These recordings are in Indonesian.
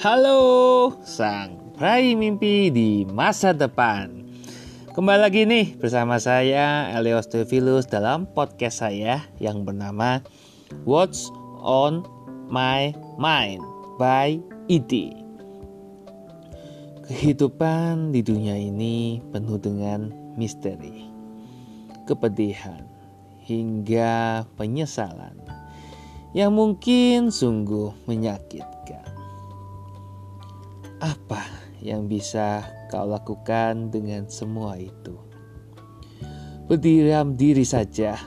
Halo, sang peraih mimpi di masa depan. Kembali lagi nih bersama saya Elios Teofilus dalam podcast saya yang bernama What's on My Mind by E.T. Kehidupan di dunia ini penuh dengan misteri, kepedihan, hingga penyesalan yang mungkin sungguh menyakitkan. Apa yang bisa kau lakukan dengan semua itu? Berdiam diri saja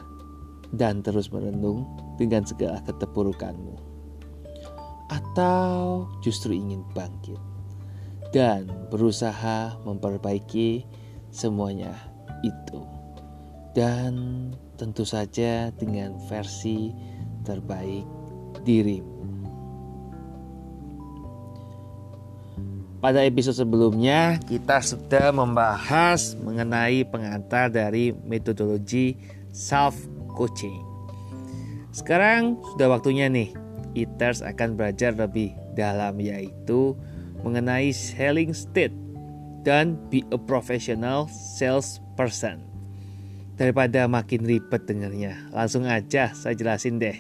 dan terus merenung dengan segala keterpurukanmu. Atau justru ingin bangkit dan berusaha memperbaiki semuanya itu. Dan tentu saja dengan versi terbaik dirimu. Pada episode sebelumnya, kita sudah membahas mengenai pengantar dari metodologi self-coaching. Sekarang sudah waktunya nih, Eaters akan belajar lebih dalam yaitu mengenai selling state dan be a professional salesperson. Daripada makin ribet dengarnya, langsung aja saya jelasin deh.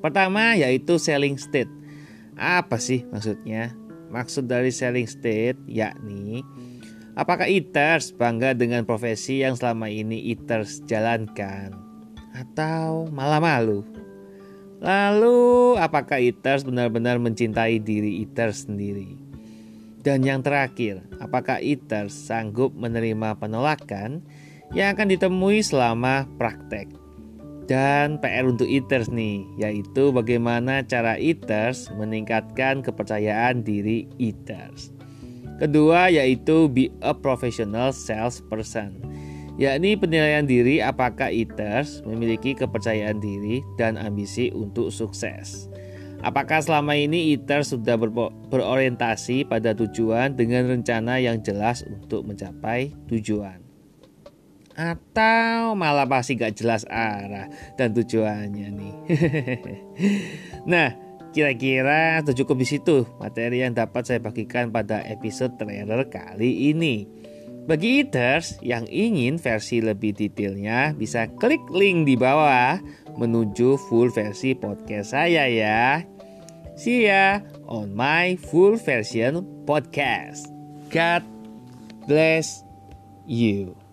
Pertama yaitu selling state. Apa sih maksudnya? Maksud dari selling state yakni apakah eaters bangga dengan profesi yang selama ini eaters jalankan atau malah malu? Lalu apakah eaters benar-benar mencintai diri eaters sendiri? Dan yang terakhir, apakah eaters sanggup menerima penolakan yang akan ditemui selama praktek? Dan PR untuk eaters nih, yaitu bagaimana cara eaters meningkatkan kepercayaan diri eaters. Kedua yaitu be a professional salesperson, yakni penilaian diri apakah eaters memiliki kepercayaan diri dan ambisi untuk sukses. Apakah selama ini eaters sudah berorientasi pada tujuan dengan rencana yang jelas untuk mencapai tujuan? Atau malah pasti gak jelas arah dan tujuannya nih. nah, kira-kira cukup di situ materi yang dapat saya bagikan pada episode trailer kali ini. Bagi eaters yang ingin versi lebih detailnya bisa klik link di bawah menuju full versi podcast saya ya. See ya on my full version podcast. God bless you.